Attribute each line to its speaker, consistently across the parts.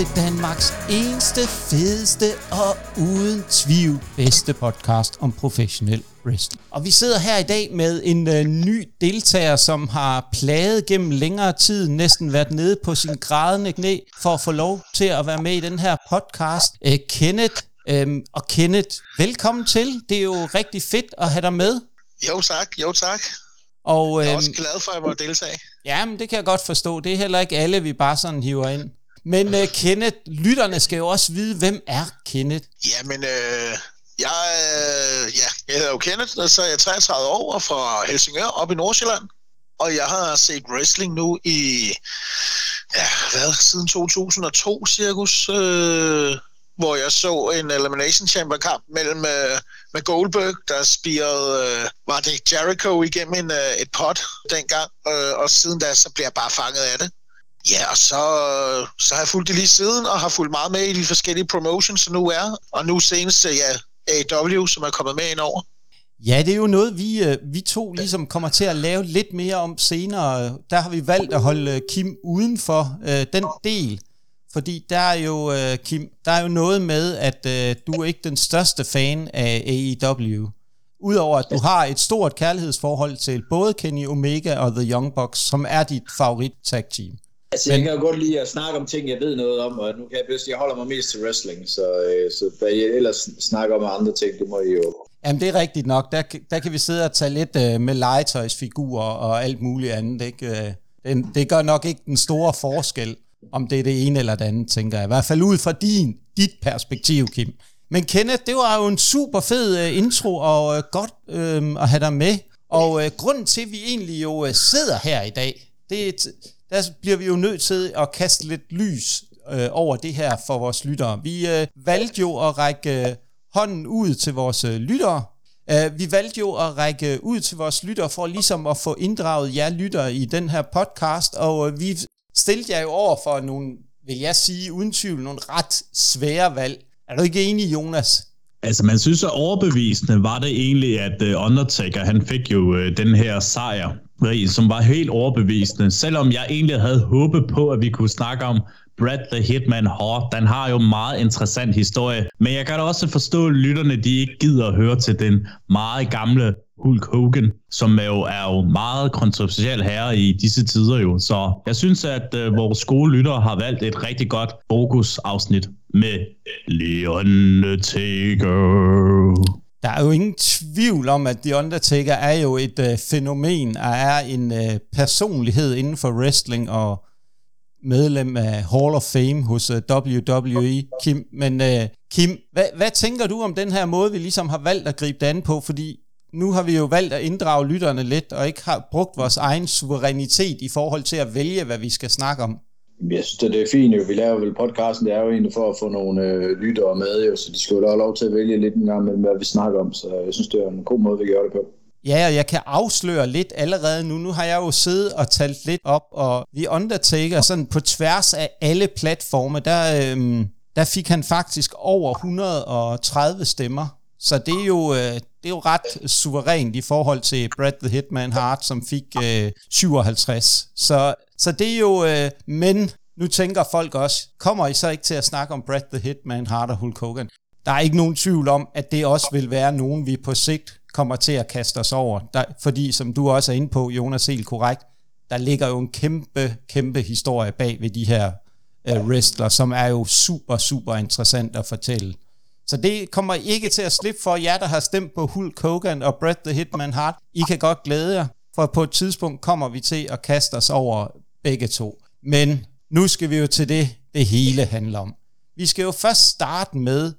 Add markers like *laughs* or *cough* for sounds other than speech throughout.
Speaker 1: til Danmarks eneste, fedeste og uden tvivl bedste podcast om professionel wrestling. Og vi sidder her i dag med en uh, ny deltager, som har plaget gennem længere tid, næsten været nede på sin grædende knæ for at få lov til at være med i den her podcast. Uh, Kenneth, um, og Kenneth, velkommen til. Det er jo rigtig fedt at have dig med.
Speaker 2: Jo tak, jo tak.
Speaker 1: Og,
Speaker 2: jeg er også glad for, at jeg må deltage.
Speaker 1: Ja, men det kan jeg godt forstå. Det er heller ikke alle, vi bare sådan hiver ind. Men uh, Kenneth, lytterne skal jo også vide, hvem er Kenneth?
Speaker 2: Jamen, øh, jeg, øh, ja, jeg hedder jo Kenneth, og så er jeg 33 år og fra Helsingør op i Nordsjælland. Og jeg har set wrestling nu i, ja, hvad, siden 2002 cirkus, øh, hvor jeg så en Elimination Chamber kamp mellem øh, med Goldberg, der spirede, øh, var det Jericho igennem en, øh, et pot dengang, øh, og siden da, så bliver jeg bare fanget af det. Ja, og så, så har jeg fulgt det lige siden, og har fulgt meget med i de forskellige promotions, som nu er. Og nu senest, ja, AW, som er kommet med ind over.
Speaker 1: Ja, det er jo noget, vi, øh, vi to ligesom kommer til at lave lidt mere om senere. Der har vi valgt at holde øh, Kim uden for øh, den del, fordi der er jo, øh, Kim, der er jo noget med, at øh, du er ikke den største fan af AEW. Udover at du har et stort kærlighedsforhold til både Kenny Omega og The Young Bucks, som er dit favorit tag team.
Speaker 3: Altså, Men, jeg kan jo godt lide at snakke om ting, jeg ved noget om, og nu kan jeg jeg holder mig mest til wrestling, så, øh, så hvad jeg ellers snakker om andre ting, det må I jo...
Speaker 1: Jamen, det er rigtigt nok. Der, der kan vi sidde og tage lidt øh, med legetøjsfigurer og alt muligt andet, ikke? Øh, det, det gør nok ikke den store forskel, om det er det ene eller det andet, tænker jeg. I hvert fald ud fra din, dit perspektiv, Kim. Men Kenneth, det var jo en super fed uh, intro, og uh, godt uh, at have dig med. Og uh, grunden til, at vi egentlig jo uh, sidder her i dag, det er, der bliver vi jo nødt til at kaste lidt lys øh, over det her for vores lyttere. Vi øh, valgte jo at række øh, hånden ud til vores øh, lyttere. Øh, vi valgte jo at række ud til vores lyttere for ligesom at få inddraget jer lyttere i den her podcast, og øh, vi stillede jer jo over for nogle, vil jeg sige, uden tvivl, nogle ret svære valg. Er du ikke enig, Jonas?
Speaker 4: Altså, man synes, at overbevisende var det egentlig, at øh, Undertaker, han fik jo øh, den her sejr, som var helt overbevisende. Selvom jeg egentlig havde håbet på, at vi kunne snakke om Brad the Hitman Hart. Den har jo meget interessant historie. Men jeg kan da også forstå, at lytterne de ikke gider at høre til den meget gamle Hulk Hogan, som er jo er jo meget kontroversiel herre i disse tider jo. Så jeg synes, at øh, vores skolelyttere har valgt et rigtig godt fokusafsnit med Leon Taker.
Speaker 1: Der er jo ingen tvivl om, at The Undertaker er jo et øh, fænomen, og er en øh, personlighed inden for wrestling, og medlem af Hall of Fame hos øh, WWE, Kim. Men uh, Kim, hvad, hvad tænker du om den her måde, vi ligesom har valgt at gribe det an på? Fordi nu har vi jo valgt at inddrage lytterne lidt, og ikke har brugt vores egen suverænitet i forhold til at vælge, hvad vi skal snakke om.
Speaker 3: Jeg synes, det er fint jo. Vi laver vel podcasten, det er jo egentlig for at få nogle øh, lyttere med, jo, så de skal jo have lov til at vælge lidt en gang med, hvad vi snakker om. Så jeg synes, det er en god måde, vi gør det på.
Speaker 1: Ja, og jeg kan afsløre lidt allerede nu. Nu har jeg jo siddet og talt lidt op, og The Undertaker sådan på tværs af alle platforme, der, øhm, der fik han faktisk over 130 stemmer. Så det er jo, øh, det er jo ret suverænt i forhold til Brad the Hitman Hart, som fik øh, 57. Så, så det er jo, øh, men nu tænker folk også, kommer I så ikke til at snakke om Brad the Hitman Hart og Hulk Hogan? Der er ikke nogen tvivl om, at det også vil være nogen, vi på sigt kommer til at kaste os over. Der, fordi, som du også er inde på, Jonas, helt korrekt, der ligger jo en kæmpe, kæmpe historie bag ved de her øh, wrestler, som er jo super, super interessant at fortælle. Så det kommer ikke til at slippe for jer, der har stemt på Hulk Hogan og Bret the Hitman Hart. I kan godt glæde jer, for på et tidspunkt kommer vi til at kaste os over begge to. Men nu skal vi jo til det, det hele handler om. Vi skal jo først starte med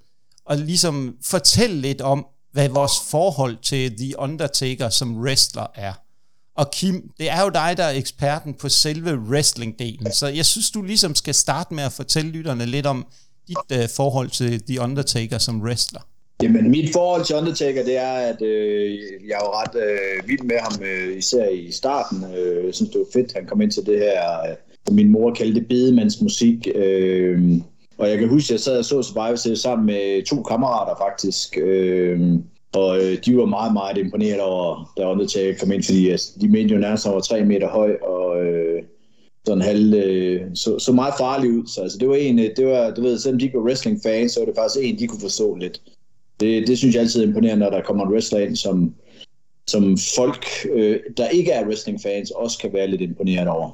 Speaker 1: at ligesom fortælle lidt om, hvad vores forhold til The Undertaker som wrestler er. Og Kim, det er jo dig, der er eksperten på selve wrestling-delen, så jeg synes, du ligesom skal starte med at fortælle lytterne lidt om dit uh, forhold til The Undertaker som wrestler.
Speaker 3: Jamen, mit forhold til Undertaker, det er, at øh, jeg er jo ret øh, vild med ham, øh, især i starten. Øh, jeg synes, det var fedt, han kom ind til det her, øh, min mor kaldte det bedemandsmusik. Øh, og jeg kan huske, at jeg sad og så Survivor Series sammen med to kammerater faktisk. Øh, og øh, de var meget, meget imponeret over, da Undertaker kom ind, fordi altså, de mente jo nærmest, at var tre meter høj, og øh, sådan halv, øh, så, så meget farlig ud. Så altså, det var en, øh, det var, du ved, selvom de ikke var wrestling-fans, så var det faktisk en, de kunne forstå lidt. Det, det synes jeg altid er imponerende, når der kommer en wrestler ind, som, som folk, øh, der ikke er wrestling-fans, også kan være lidt imponeret over.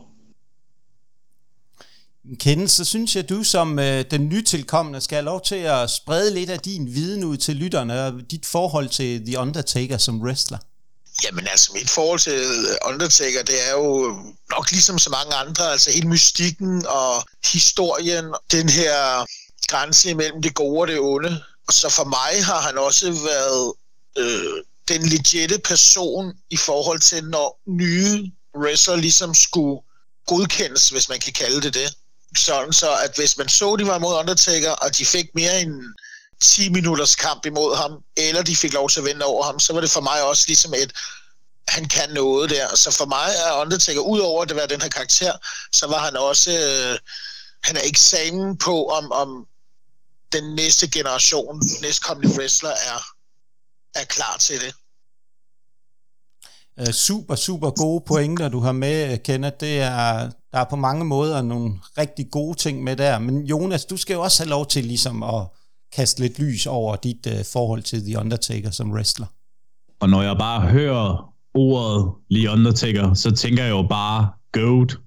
Speaker 1: Kenneth, så synes jeg, at du som øh, den nytilkommende skal have lov til at sprede lidt af din viden ud til lytterne og dit forhold til The Undertaker som wrestler.
Speaker 2: Jamen altså, mit forhold til Undertaker, det er jo nok ligesom så mange andre, altså hele mystikken og historien, den her grænse imellem det gode og det onde. Og så for mig har han også været øh, den legitte person i forhold til, når nye wrestler ligesom skulle godkendes, hvis man kan kalde det det. Sådan så, at hvis man så, de var mod Undertaker, og de fik mere end 10 minutters kamp imod ham, eller de fik lov til at vinde over ham, så var det for mig også ligesom et, han kan noget der. Så for mig er Undertaker, udover at det var den her karakter, så var han også, øh, han er eksamen på, om, om den næste generation, næstkommende wrestler er, er klar til det.
Speaker 1: Uh, super, super gode pointer, du har med, Kenneth. Det er, der er på mange måder nogle rigtig gode ting med der. Men Jonas, du skal jo også have lov til ligesom at kaste lidt lys over dit uh, forhold til The Undertaker som wrestler.
Speaker 4: Og når jeg bare hører ordet The Undertaker, så tænker jeg jo bare GOAT,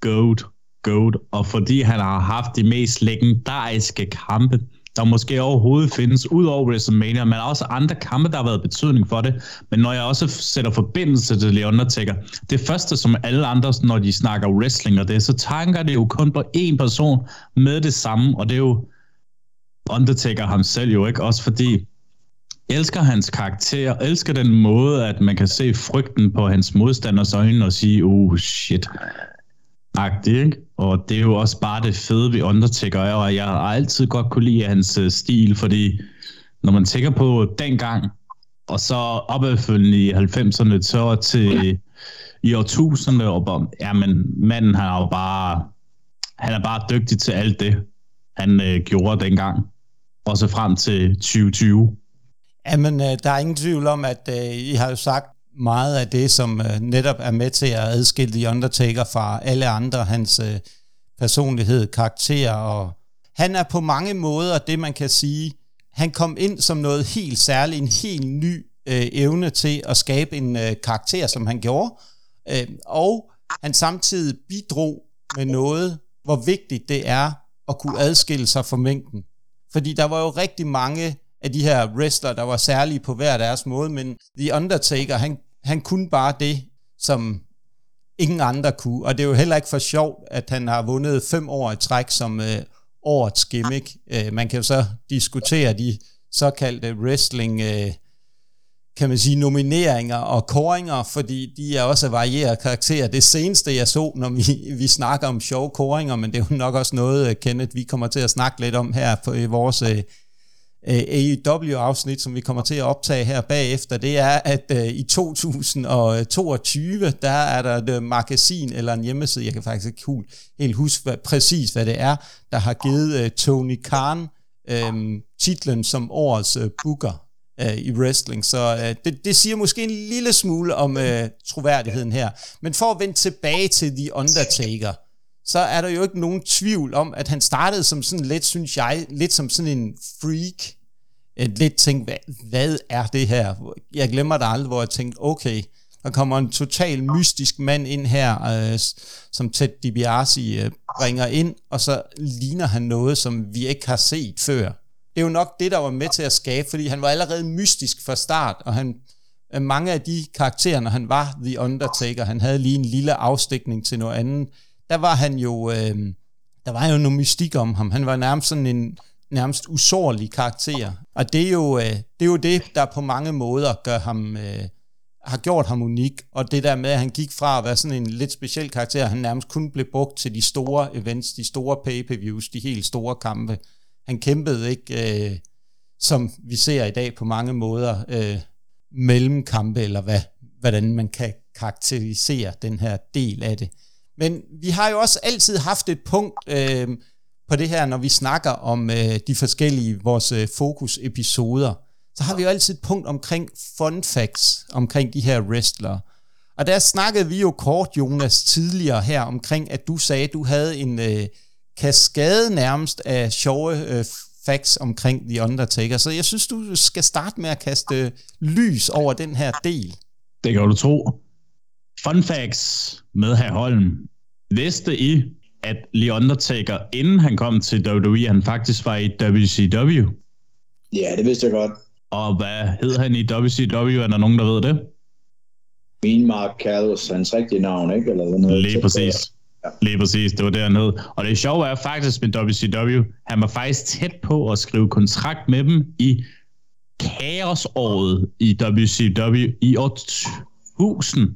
Speaker 4: GOAT, GOAT. Og fordi han har haft de mest legendariske kampe, der måske overhovedet findes, ud over WrestleMania, men også andre kampe, der har været betydning for det. Men når jeg også sætter forbindelse til The Undertaker, det første som alle andre, når de snakker wrestling og det, så tanker det jo kun på én person med det samme, og det er jo Undertaker ham selv jo ikke, også fordi elsker hans karakter, elsker den måde, at man kan se frygten på hans modstanders øjne og sige, oh shit, agtig, ikke? Og det er jo også bare det fede ved Undertaker, og jeg har altid godt kunne lide hans øh, stil, fordi når man tænker på dengang, og så opfølgende i 90'erne, så til i årtusinderne, og jamen, manden har jo bare, han er bare dygtig til alt det, han øh, gjorde dengang, og så frem til 2020.
Speaker 1: Jamen, øh, der er ingen tvivl om, at øh, I har jo sagt meget af det, som øh, netop er med til at adskille The Undertaker fra alle andre, hans øh, personlighed, karakter, og han er på mange måder det, man kan sige, han kom ind som noget helt særligt, en helt ny øh, evne til at skabe en øh, karakter, som han gjorde, øh, og han samtidig bidrog med noget, hvor vigtigt det er at kunne adskille sig fra mængden. Fordi der var jo rigtig mange af de her wrestler, der var særlige på hver deres måde, men The Undertaker, han, han kunne bare det, som ingen andre kunne. Og det er jo heller ikke for sjovt, at han har vundet fem år i træk som øh, årets gimmick. Øh, man kan jo så diskutere de såkaldte wrestling, øh, kan man sige, nomineringer og koringer, fordi de er også varieret karakter. Det seneste, jeg så, når vi, *laughs* vi snakker om sjove koringer, men det er jo nok også noget, øh, Kenneth, vi kommer til at snakke lidt om her på i vores øh, Øh, AEW-afsnit, som vi kommer til at optage her bagefter, det er, at øh, i 2022, der er der et øh, magasin eller en hjemmeside, jeg kan faktisk ikke helt huske hvad, præcis, hvad det er, der har givet øh, Tony Khan um, titlen som årets booker i wrestling. Så det, det siger måske en lille smule om troværdigheden her. Men for at vende tilbage til The Undertaker, så er der jo ikke nogen tvivl om, at han startede som sådan lidt, synes jeg, lidt som sådan en freak. Et lidt tænkte, hvad, hvad er det her? Jeg glemmer det aldrig, hvor jeg tænkte, okay, der kommer en total mystisk mand ind her, øh, som Ted DiBiase øh, bringer ind, og så ligner han noget, som vi ikke har set før. Det er jo nok det, der var med til at skabe, fordi han var allerede mystisk fra start, og han, øh, mange af de karakterer, når han var The Undertaker, han havde lige en lille afstikning til noget andet, der var han jo, øh, der var jo noget mystik om ham. Han var nærmest sådan en nærmest usårlig karakter. Og det er jo, øh, det, er jo det, der på mange måder gør ham, øh, har gjort ham unik. Og det der med, at han gik fra at være sådan en lidt speciel karakter, han nærmest kun blev brugt til de store events, de store pay-per-views, de helt store kampe. Han kæmpede ikke, øh, som vi ser i dag på mange måder, øh, mellemkampe, eller hvad, hvordan man kan karakterisere den her del af det. Men vi har jo også altid haft et punkt øh, på det her, når vi snakker om øh, de forskellige vores øh, fokus-episoder. Så har vi jo altid et punkt omkring fun facts, omkring de her wrestlere. Og der snakkede vi jo kort, Jonas, tidligere her omkring, at du sagde, at du havde en øh, kaskade nærmest af sjove øh, facts omkring The Undertaker. Så jeg synes, du skal starte med at kaste øh, lys over den her del.
Speaker 4: Det kan du tro. Fun facts med herr Holm. Vidste I, at The Undertaker, inden han kom til WWE, han faktisk var i WCW?
Speaker 3: Ja, det vidste jeg godt.
Speaker 4: Og hvad hed han i WCW? Er der nogen, der ved det?
Speaker 3: Min Mark Callis, hans rigtige navn, ikke? Eller noget
Speaker 4: Lige præcis. Ja. Lige præcis, det var dernede. Og det sjove er faktisk med WCW, han var faktisk tæt på at skrive kontrakt med dem i kaosåret i WCW i år 1000.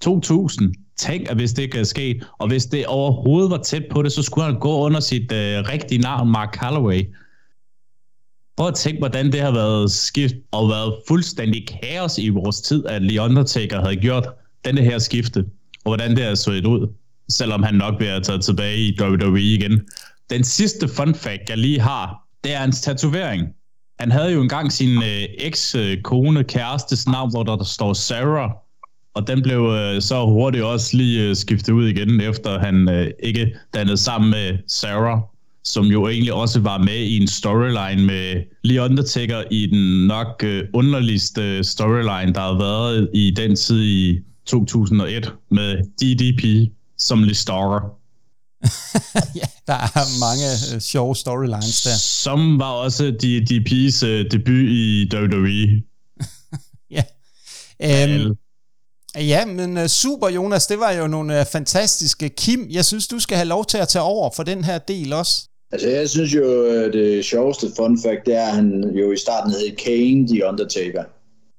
Speaker 4: 2000. Tænk, at hvis det ikke er sket, og hvis det overhovedet var tæt på det, så skulle han gå under sit øh, rigtige navn, Mark Calloway. Prøv at tænke, hvordan det har været skift og været fuldstændig kaos i vores tid, at The Undertaker havde gjort denne her skifte, og hvordan det har set ud, selvom han nok bliver taget tilbage i WWE igen. Den sidste fun fact, jeg lige har, det er hans tatovering. Han havde jo engang sin øh, eks-kone, øh, kærestes navn, hvor der, der står Sarah, og den blev øh, så hurtigt også lige øh, skiftet ud igen, efter han øh, ikke dannede sammen med Sarah som jo egentlig også var med i en storyline med Lee Undertaker i den nok øh, underligste storyline, der har været i den tid i 2001 med DDP som Lee Star. *laughs*
Speaker 1: ja, der er mange øh, sjove storylines der.
Speaker 4: Som var også DDP's øh, debut i WWE. *laughs*
Speaker 1: ja. Um, Ja, men uh, super Jonas, det var jo nogle uh, fantastiske Kim. Jeg synes, du skal have lov til at tage over for den her del også.
Speaker 3: Altså, jeg synes jo, at det sjoveste fun fact, det er, at han jo i starten hed Kane The Undertaker.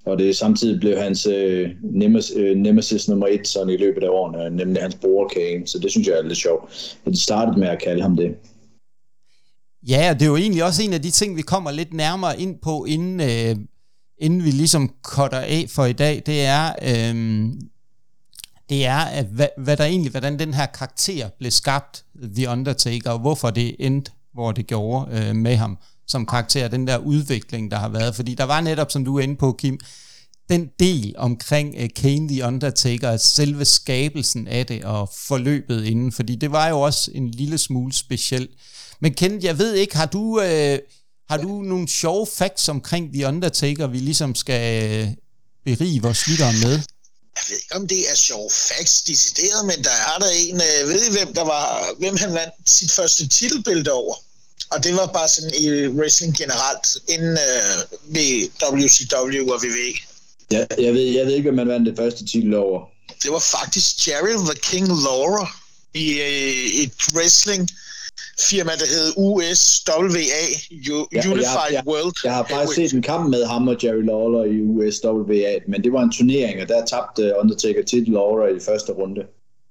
Speaker 3: Og det samtidig blev hans øh, øh, nemesis nummer et sådan i løbet af årene, nemlig hans bror Kane. Så det synes jeg er lidt sjovt, at de startede med at kalde ham det.
Speaker 1: Ja, og det er jo egentlig også en af de ting, vi kommer lidt nærmere ind på, inden, øh, inden vi ligesom cutter af for i dag. Det er, øh, det er, at hvad, hvad der egentlig, hvordan den her karakter blev skabt, The Undertaker, og hvorfor det endte, hvor det gjorde øh, med ham som karakter, den der udvikling, der har været. Fordi der var netop, som du er inde på, Kim, den del omkring uh, Kane the Undertaker, selve skabelsen af det og forløbet inden, fordi det var jo også en lille smule speciel. Men Kenneth, jeg ved ikke, har du, øh, har du nogle sjove facts omkring The Undertaker, vi ligesom skal uh, berige vores lyttere med?
Speaker 2: jeg ved ikke, om det er sjov facts decideret, men der er der en, øh, ved I hvem, der var, hvem han vandt sit første titelbælte over? Og det var bare sådan i wrestling generelt, inden øh, ved WCW og WWE.
Speaker 3: Ja, jeg, ved, jeg ved ikke, hvem man vandt det første titel over.
Speaker 2: Det var faktisk Jerry the King Lawler i øh, et wrestling firma, der hed USWA, U- ja, Unified
Speaker 3: jeg, jeg,
Speaker 2: World.
Speaker 3: Jeg har faktisk set en kamp med ham og Jerry Lawler i USWA, men det var en turnering, og der tabte Undertaker til Lawler i første runde.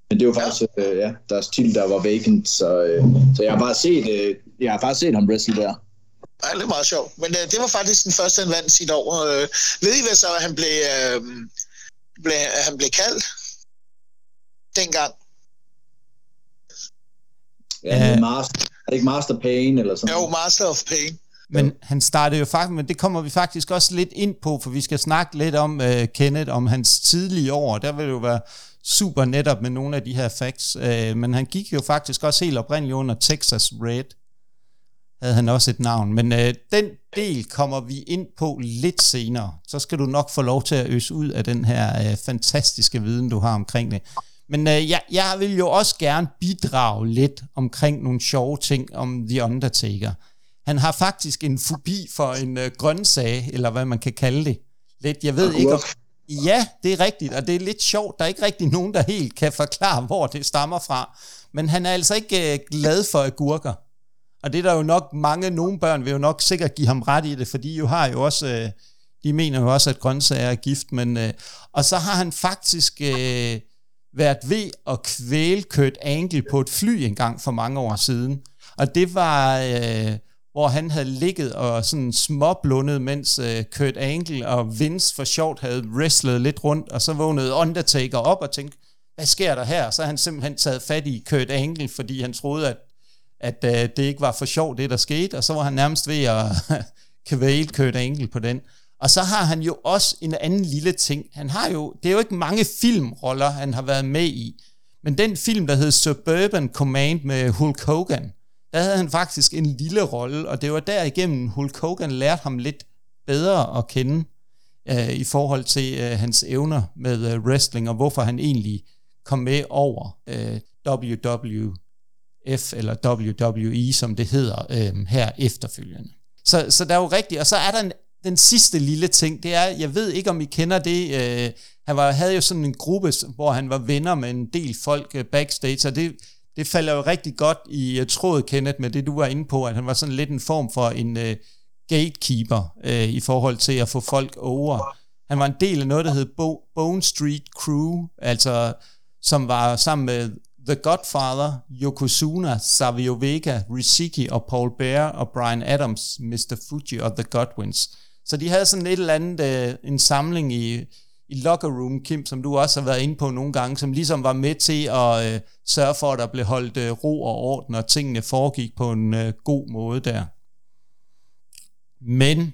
Speaker 3: Men det var faktisk ja. Øh, ja, deres titel, der var vacant, så, øh, så jeg har bare set, øh, jeg har faktisk set ham wrestle der.
Speaker 2: Ja, det er meget sjovt. Men øh, det var faktisk den første, han vandt sit år. Øh, ved I, hvad så han blev, øh, blev, han blev kaldt dengang?
Speaker 3: Ja, uh, master, er det ikke Master Pain eller sådan
Speaker 2: Jo, Master of Pain.
Speaker 1: Men han startede jo faktisk, men det kommer vi faktisk også lidt ind på, for vi skal snakke lidt om uh, Kenneth, om hans tidlige år. Der vil det jo være super netop med nogle af de her facts. Uh, men han gik jo faktisk også helt oprindeligt under Texas Red. Havde han også et navn. Men uh, den del kommer vi ind på lidt senere. Så skal du nok få lov til at øse ud af den her uh, fantastiske viden, du har omkring det. Men øh, jeg, jeg vil jo også gerne bidrage lidt omkring nogle sjove ting om The Undertaker. Han har faktisk en fobi for en øh, grøntsag, eller hvad man kan kalde det. Lidt, jeg ved ikke om... Ja, det er rigtigt, og det er lidt sjovt. Der er ikke rigtig nogen, der helt kan forklare, hvor det stammer fra. Men han er altså ikke øh, glad for agurker. Og det er der jo nok mange, nogle børn vil jo nok sikkert give ham ret i det, for de jo har jo også... Øh, de mener jo også, at grøntsager er gift, men... Øh, og så har han faktisk... Øh, været ved at kvæle Kurt Angle på et fly engang for mange år siden. Og det var, øh, hvor han havde ligget og sådan småblundet, mens øh, Kurt Angle og Vince for sjovt havde wrestlet lidt rundt, og så vågnede Undertaker op og tænkte, hvad sker der her? Så han simpelthen taget fat i Kurt Angle, fordi han troede, at, at øh, det ikke var for sjovt, det der skete, og så var han nærmest ved at *laughs* kvæle Kurt Angle på den. Og så har han jo også en anden lille ting. Han har jo, det er jo ikke mange filmroller, han har været med i. Men den film, der hed Suburban Command med Hulk Hogan, der havde han faktisk en lille rolle, og det var derigennem Hulk Hogan lærte ham lidt bedre at kende øh, i forhold til øh, hans evner med øh, wrestling, og hvorfor han egentlig kom med over øh, WWF eller WWE, som det hedder øh, her efterfølgende. Så, så der er jo rigtigt, og så er der en, den sidste lille ting, det er, jeg ved ikke, om I kender det, øh, han var, havde jo sådan en gruppe, hvor han var venner med en del folk øh, backstage, og det, det falder jo rigtig godt i uh, tråd, Kenneth, med det du var inde på, at han var sådan lidt en form for en uh, gatekeeper uh, i forhold til at få folk over. Han var en del af noget, der hed Bo- Bone Street Crew, altså som var sammen med The Godfather, Yokozuna, Savio Vega, Riziki og Paul Bear og Brian Adams, Mr. Fuji og The Godwins. Så de havde sådan et eller andet, øh, en samling i i locker room, Kim, som du også har været inde på nogle gange, som ligesom var med til at øh, sørge for, at der blev holdt øh, ro og orden, og tingene foregik på en øh, god måde der. Men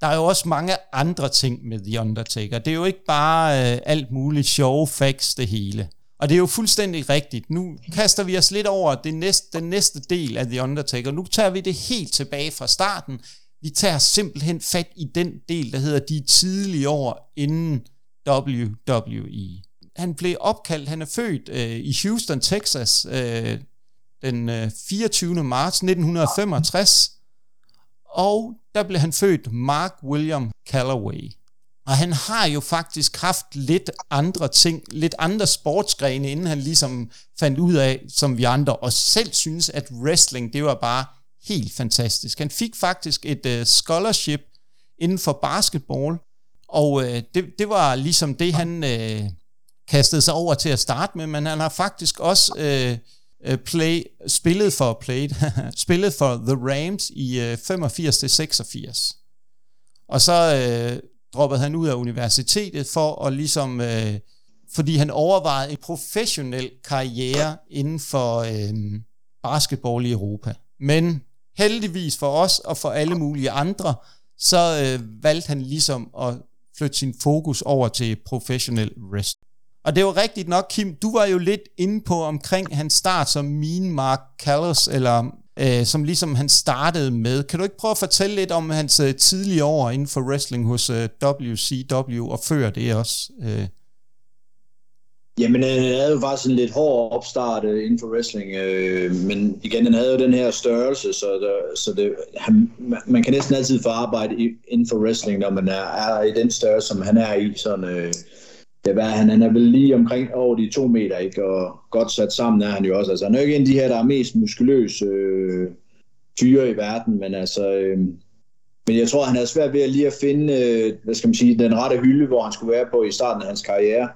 Speaker 1: der er jo også mange andre ting med The Undertaker. Det er jo ikke bare øh, alt muligt sjove facts, det hele. Og det er jo fuldstændig rigtigt. Nu kaster vi os lidt over det næste, den næste del af The Undertaker. Nu tager vi det helt tilbage fra starten. Vi tager simpelthen fat i den del, der hedder de tidlige år inden WWE. Han blev opkaldt, han er født øh, i Houston, Texas, øh, den øh, 24. marts 1965, og der blev han født Mark William Calloway. Og han har jo faktisk haft lidt andre ting, lidt andre sportsgrene, inden han ligesom fandt ud af, som vi andre og selv synes, at wrestling, det var bare helt fantastisk. Han fik faktisk et uh, scholarship inden for basketball, og øh, det, det var ligesom det, han øh, kastede sig over til at starte med, men han har faktisk også øh, øh play, spillet for played, *laughs* spillet for The Rams i øh, 85 til 86. Og så øh, droppede han ud af universitetet for at ligesom, øh, fordi han overvejede en professionel karriere inden for øh, basketball i Europa. Men heldigvis for os og for alle mulige andre, så øh, valgte han ligesom at flytte sin fokus over til professionel wrestling. Og det var rigtigt nok, Kim, du var jo lidt inde på omkring hans start som Mean Mark Callis, eller øh, som ligesom han startede med. Kan du ikke prøve at fortælle lidt om hans øh, tidlige år inden for wrestling hos øh, WCW, og før det også? Øh?
Speaker 3: Jamen, øh, han havde jo faktisk en lidt hård opstart øh, inden for wrestling, øh, men igen, han havde jo den her størrelse, så, der, så det, han, man kan næsten altid få arbejde inden for wrestling, når man er, er i den størrelse, som han er i. Sådan, øh, det var, han, han er vel lige omkring over de to meter, ikke? og godt sat sammen er han jo også. Altså, han er jo ikke en af de her, der er mest muskuløse øh, fyre i verden, men altså... Øh, men jeg tror, han havde svært ved at lige at finde, øh, hvad skal man sige, den rette hylde, hvor han skulle være på i starten af hans karriere.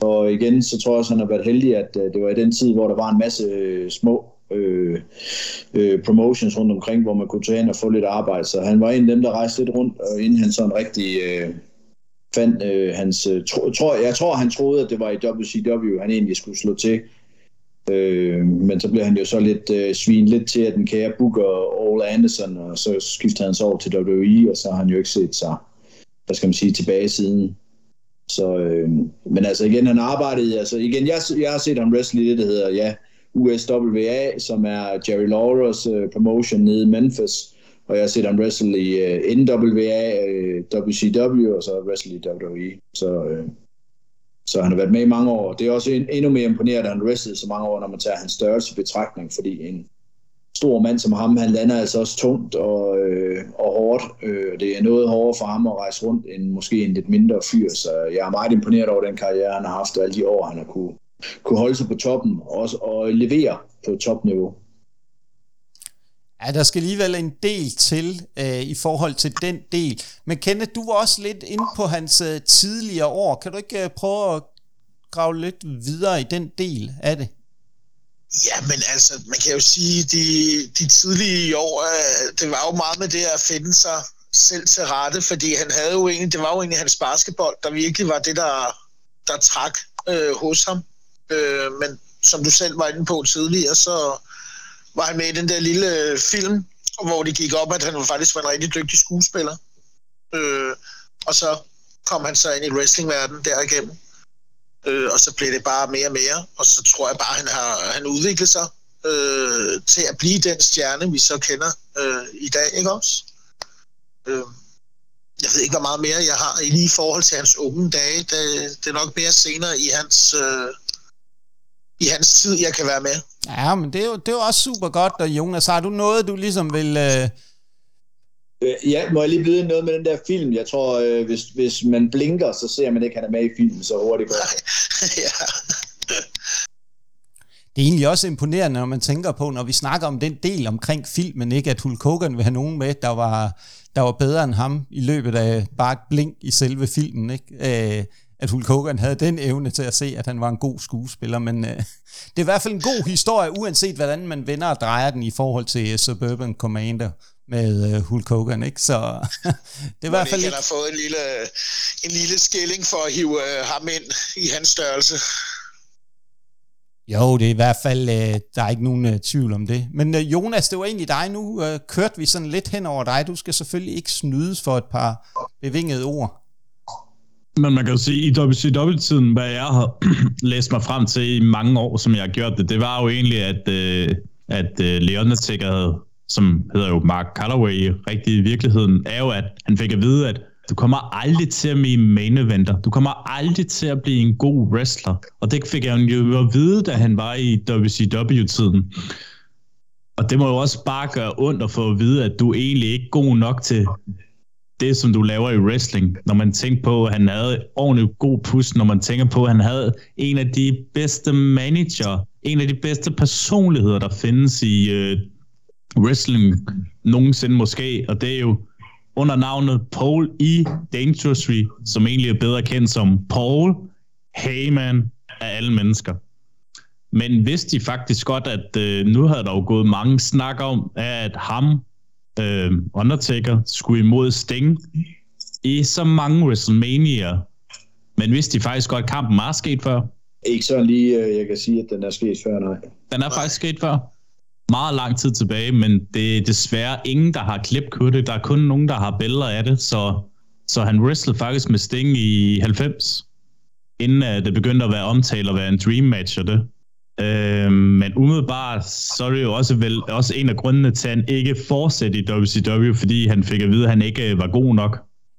Speaker 3: Og igen, så tror jeg også, han har været heldig, at øh, det var i den tid, hvor der var en masse øh, små øh, øh, promotions rundt omkring, hvor man kunne tage ind og få lidt arbejde. Så han var en af dem, der rejste lidt rundt, og inden han sådan rigtig øh, fandt øh, hans... Øh, tro, tror, jeg tror, han troede, at det var i WCW, han egentlig skulle slå til. Øh, men så blev han jo så lidt øh, svin lidt til, at den kære Booker All Anderson, og så skiftede han så over til WWE, og så har han jo ikke set sig, hvad skal man sige, tilbage siden. Så, øh, men altså igen, han arbejdede, altså igen, jeg, jeg har set ham wrestle i det, der hedder, ja, USWA, som er Jerry Lawlers øh, promotion nede i Memphis, og jeg har set ham wrestle i øh, NWA, øh, WCW, og så wrestle i WWE. Så, øh, så han har været med i mange år. Det er også en, endnu mere imponerende, at han wrestlede så mange år, når man tager hans størrelse i betragtning, fordi en, stor mand som ham, han lander altså også tungt og, øh, og hårdt. Øh, det er noget hårdere for ham at rejse rundt end måske en lidt mindre fyr, så jeg er meget imponeret over den karriere, han har haft, og alle de år, han har kunne, kunne holde sig på toppen og, også, og levere på topniveau.
Speaker 1: Ja, der skal alligevel en del til øh, i forhold til den del. Men Kenneth, du var også lidt inde på hans øh, tidligere år. Kan du ikke øh, prøve at grave lidt videre i den del af det?
Speaker 2: Ja, men altså, man kan jo sige, de, de tidlige år, øh, det var jo meget med det at finde sig selv til rette, fordi han havde jo egentlig, det var jo egentlig hans basketball, der virkelig var det, der, der trak øh, hos ham. Øh, men som du selv var inde på tidligere, så var han med i den der lille øh, film, hvor det gik op, at han faktisk var en rigtig dygtig skuespiller. Øh, og så kom han så ind i wrestlingverdenen derigennem. Øh, og så blev det bare mere og mere, og så tror jeg bare, han har han udviklet sig øh, til at blive den stjerne, vi så kender øh, i dag, ikke også? Øh, jeg ved ikke, hvor meget mere jeg har i lige forhold til hans unge dage. Det, det er nok mere senere i hans, øh, i hans tid, jeg kan være med.
Speaker 1: Ja, men det er jo, det er jo også super godt, og Jonas, har du noget, du ligesom vil... Øh
Speaker 3: øh ja, må jeg lige byde noget med den der film? Jeg tror, øh, hvis, hvis man blinker, så ser man ikke, at han er med i filmen så hurtigt. *laughs* ja.
Speaker 1: Det er egentlig også imponerende, når man tænker på, når vi snakker om den del omkring filmen, ikke at Hulk Hogan vil have nogen med, der var, der var bedre end ham i løbet af bare et blink i selve filmen. Ikke? Øh, at Hulk Hogan havde den evne til at se, at han var en god skuespiller, men øh, det er i hvert fald en god historie, uanset hvordan man vender og drejer den i forhold til Suburban Commander med øh, Hulk Hogan, ikke? Så *laughs* det er i hvert fald
Speaker 2: ikke... har fået en lille, en lille skilling for at hive øh, ham ind i hans størrelse.
Speaker 1: Jo, det er i hvert fald, øh, der er ikke nogen øh, tvivl om det. Men øh, Jonas, det var egentlig dig nu. Øh, kørte vi sådan lidt hen over dig. Du skal selvfølgelig ikke snydes for et par bevingede ord.
Speaker 4: Men man kan jo sige, i WCW-tiden, hvad jeg har *clears throat* læst mig frem til i mange år, som jeg har gjort det, det var jo egentlig, at, øh, at øh, Leon havde, som hedder jo Mark Calloway rigtig i virkeligheden, er jo, at han fik at vide, at du kommer aldrig til at blive main eventer. Du kommer aldrig til at blive en god wrestler. Og det fik jeg jo at vide, da han var i WCW-tiden. Og det må jo også bare gøre ondt at få at vide, at du egentlig ikke er god nok til det, som du laver i wrestling. Når man tænker på, at han havde ordentligt god pus, når man tænker på, at han havde en af de bedste manager, en af de bedste personligheder, der findes i øh, wrestling nogensinde måske. Og det er jo under navnet Paul E. Dangerously, som egentlig er bedre kendt som Paul Heyman af alle mennesker. Men vidste de faktisk godt, at øh, nu havde der jo gået mange snak om, at ham, øh, Undertaker, skulle imod Sting i så mange WrestleMania. Men vidste de faktisk godt, at kampen var sket før?
Speaker 3: Ikke så lige, øh, jeg kan sige, at den er sket før, nej.
Speaker 4: Den er faktisk sket før meget lang tid tilbage, men det er desværre ingen, der har klipkuttet. Der er kun nogen, der har billeder af det, så, så han wrestlede faktisk med Sting i 90, inden uh, det begyndte at være omtalt og være en dream match og det. Uh, men umiddelbart, så er det jo også, vel, også en af grundene til, at han ikke fortsatte i WCW, fordi han fik at vide, at han ikke var god nok.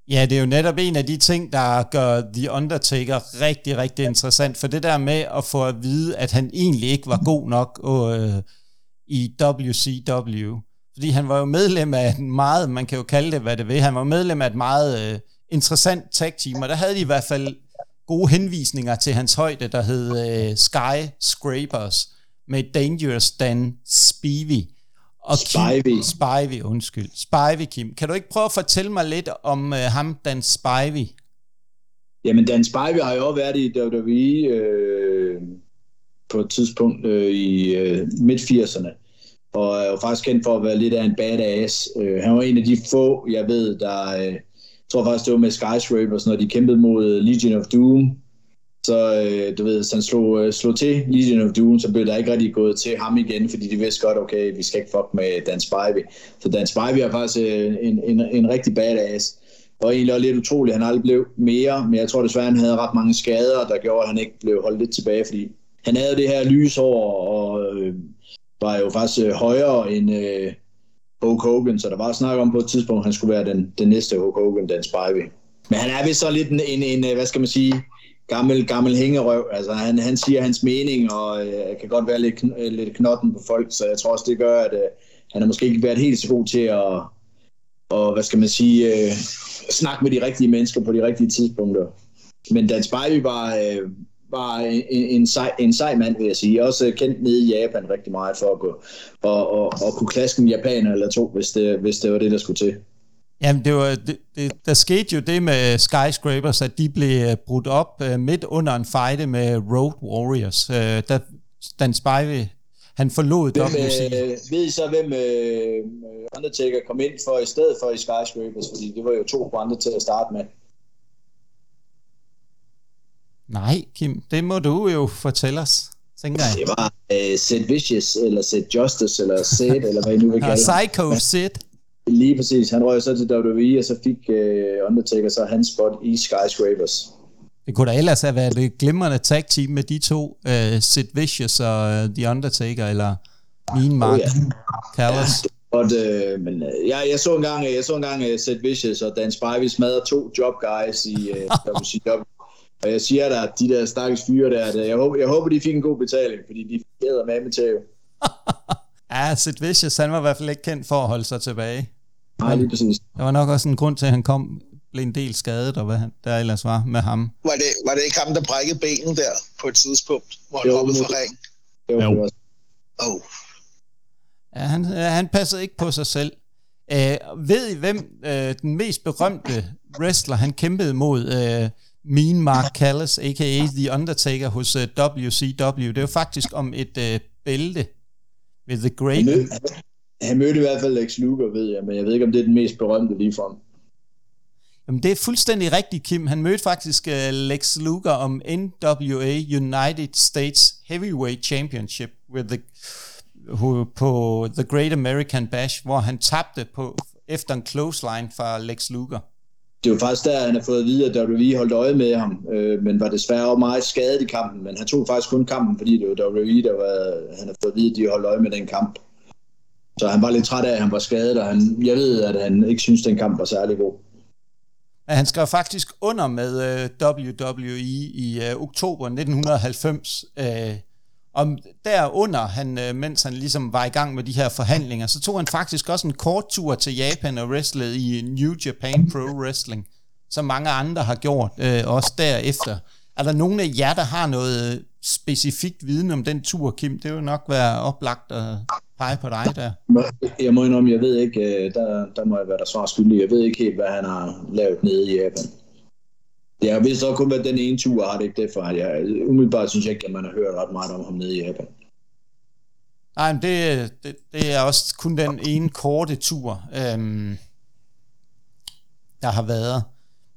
Speaker 1: Ja, det er jo netop en af de ting, der gør The Undertaker rigtig, rigtig interessant, for det der med at få at vide, at han egentlig ikke var god nok, og, øh, i WCW. Fordi han var jo medlem af en meget, man kan jo kalde det, hvad det vil, han var medlem af et meget øh, interessant tag team, og der havde de i hvert fald gode henvisninger til hans højde, der hed øh, Sky Scrapers, med Dangerous Dan Spivey.
Speaker 3: Og Spivey.
Speaker 1: Spivey, undskyld. Spivey, Kim. Kan du ikke prøve at fortælle mig lidt om øh, ham, Dan Spivey?
Speaker 3: Jamen, Dan Spivey har jo også været i WWE øh, på et tidspunkt øh, i øh, midt-80'erne, og er jo faktisk kendt for at være lidt af en badass. Øh, han var en af de få, jeg ved, der... Øh, jeg tror faktisk, det var med Skyscrapers, når de kæmpede mod øh, Legion of Doom. Så øh, du ved, så han slog, øh, slog til Legion of Doom, så blev der ikke rigtig gået til ham igen, fordi de vidste godt, okay, vi skal ikke fuck med Dan Spivey. Så Dan Spivey er faktisk øh, en, en, en rigtig badass. Og egentlig også lidt utroligt, at han aldrig blev mere, men jeg tror desværre, han havde ret mange skader, der gjorde, at han ikke blev holdt lidt tilbage, fordi han havde det her lysår, og øh, var jo faktisk øh, højere end øh, Hulk Hogan, så der var snak om på et tidspunkt, at han skulle være den, den næste Hulk Hogan, Dan Spivey. Men han er vist så lidt en, en, en, øh, hvad skal man sige, gammel, gammel hængerøv. Altså, han, han siger hans mening, og øh, kan godt være lidt, øh, lidt knotten på folk, så jeg tror også, det gør, at øh, han har måske ikke været helt så god til at, og, hvad skal man sige, øh, snakke med de rigtige mennesker på de rigtige tidspunkter. Men Dan Spivey var, øh, var en, en, sej, en sej mand, vil jeg sige. Også kendt nede i Japan rigtig meget for at, gå, og, og, og kunne klaske en japaner eller to, hvis det, hvis det var det, der skulle til.
Speaker 1: Jamen, det var, det, det, der skete jo det med Skyscrapers, at de blev øh, brudt op uh, midt under en fight med Road Warriors. Uh, der, Dan Spivey, han forlod
Speaker 3: hvem, WC. Øh, ved I så, hvem øh, Undertaker kom ind for i stedet for i Skyscrapers? Fordi det var jo to andre til at starte med.
Speaker 1: Nej, Kim, det må du jo fortælle os, tænker jeg.
Speaker 3: Det var uh, Sid Vicious, eller Sid Justice, eller Sid, *laughs* eller hvad I nu vil kalde
Speaker 1: Psycho Sid.
Speaker 3: Lige præcis. Han røg så til WWE, og så fik uh, Undertaker så hans spot i Skyscrapers.
Speaker 1: Det kunne da ellers have været et glimrende tag team med de to, uh, Sid Vicious og uh, The Undertaker, eller Mean Mark oh, ja. Callis. Ja,
Speaker 3: But, øh, men øh, jeg, jeg så engang, jeg så engang uh, Sid Vicious og Dan Spivey smadre to job guys i *laughs* uh, WCW. Og jeg siger at de der stakkels fyre der, der jeg, håber, jeg håber, de fik en god betaling, fordi de fik med med til. *laughs*
Speaker 1: ja, Sid Vicious, han var i hvert fald ikke kendt for at holde sig tilbage.
Speaker 3: Nej, lige præcis.
Speaker 1: Der var nok også en grund til, at han kom blev en del skadet, og hvad han, der ellers var med ham.
Speaker 2: Var det, var det ikke ham, der brækkede benen der på et tidspunkt, hvor han hoppede fra ring?
Speaker 3: Jo, jo.
Speaker 2: Oh.
Speaker 1: Ja, han, han passede ikke på sig selv. Øh, ved I, hvem øh, den mest berømte wrestler, han kæmpede mod? Øh, Mean Mark Callis, a.k.a. The Undertaker hos uh, WCW. Det var faktisk om et uh, bælte ved The Great... Han
Speaker 3: mødte, han mødte i hvert fald Lex Luger, ved jeg, men jeg ved ikke, om det er den mest berømte lige for ham.
Speaker 1: Jamen, det er fuldstændig rigtigt, Kim. Han mødte faktisk uh, Lex Luger om NWA United States Heavyweight Championship with the, who, på The Great American Bash, hvor han tabte på efter en clothesline fra Lex Luger
Speaker 3: det er jo faktisk der, han har fået at vide, at WWE holdt øje med ham, øh, men var desværre også meget skadet i kampen. Men han tog faktisk kun kampen, fordi det var WWE, der var, han har fået at vide, at de holdt øje med den kamp. Så han var lidt træt af, at han var skadet, og han, jeg ved, at han ikke synes, at den kamp var særlig god.
Speaker 1: Ja, han skrev faktisk under med øh, WWE i øh, oktober 1990. Øh, og derunder, han, øh, mens han ligesom var i gang med de her forhandlinger, så tog han faktisk også en kort tur til Japan og wrestlede i New Japan Pro Wrestling, som mange andre har gjort, øh, også derefter. Er der nogen af jer, der har noget øh, specifikt viden om den tur, Kim? Det vil nok være oplagt at pege på dig der.
Speaker 3: Jeg må indrømme, jeg ved ikke, øh, der, der må jeg være der svar skyldig. Jeg ved ikke helt, hvad han har lavet nede i Japan. Har vist også kun været den ene tur, har det ikke det for. Jeg, umiddelbart synes jeg ikke, at man har hørt ret meget om ham nede i Japan.
Speaker 1: Nej, men det, det, det er også kun den ene korte tur, øhm, der har været.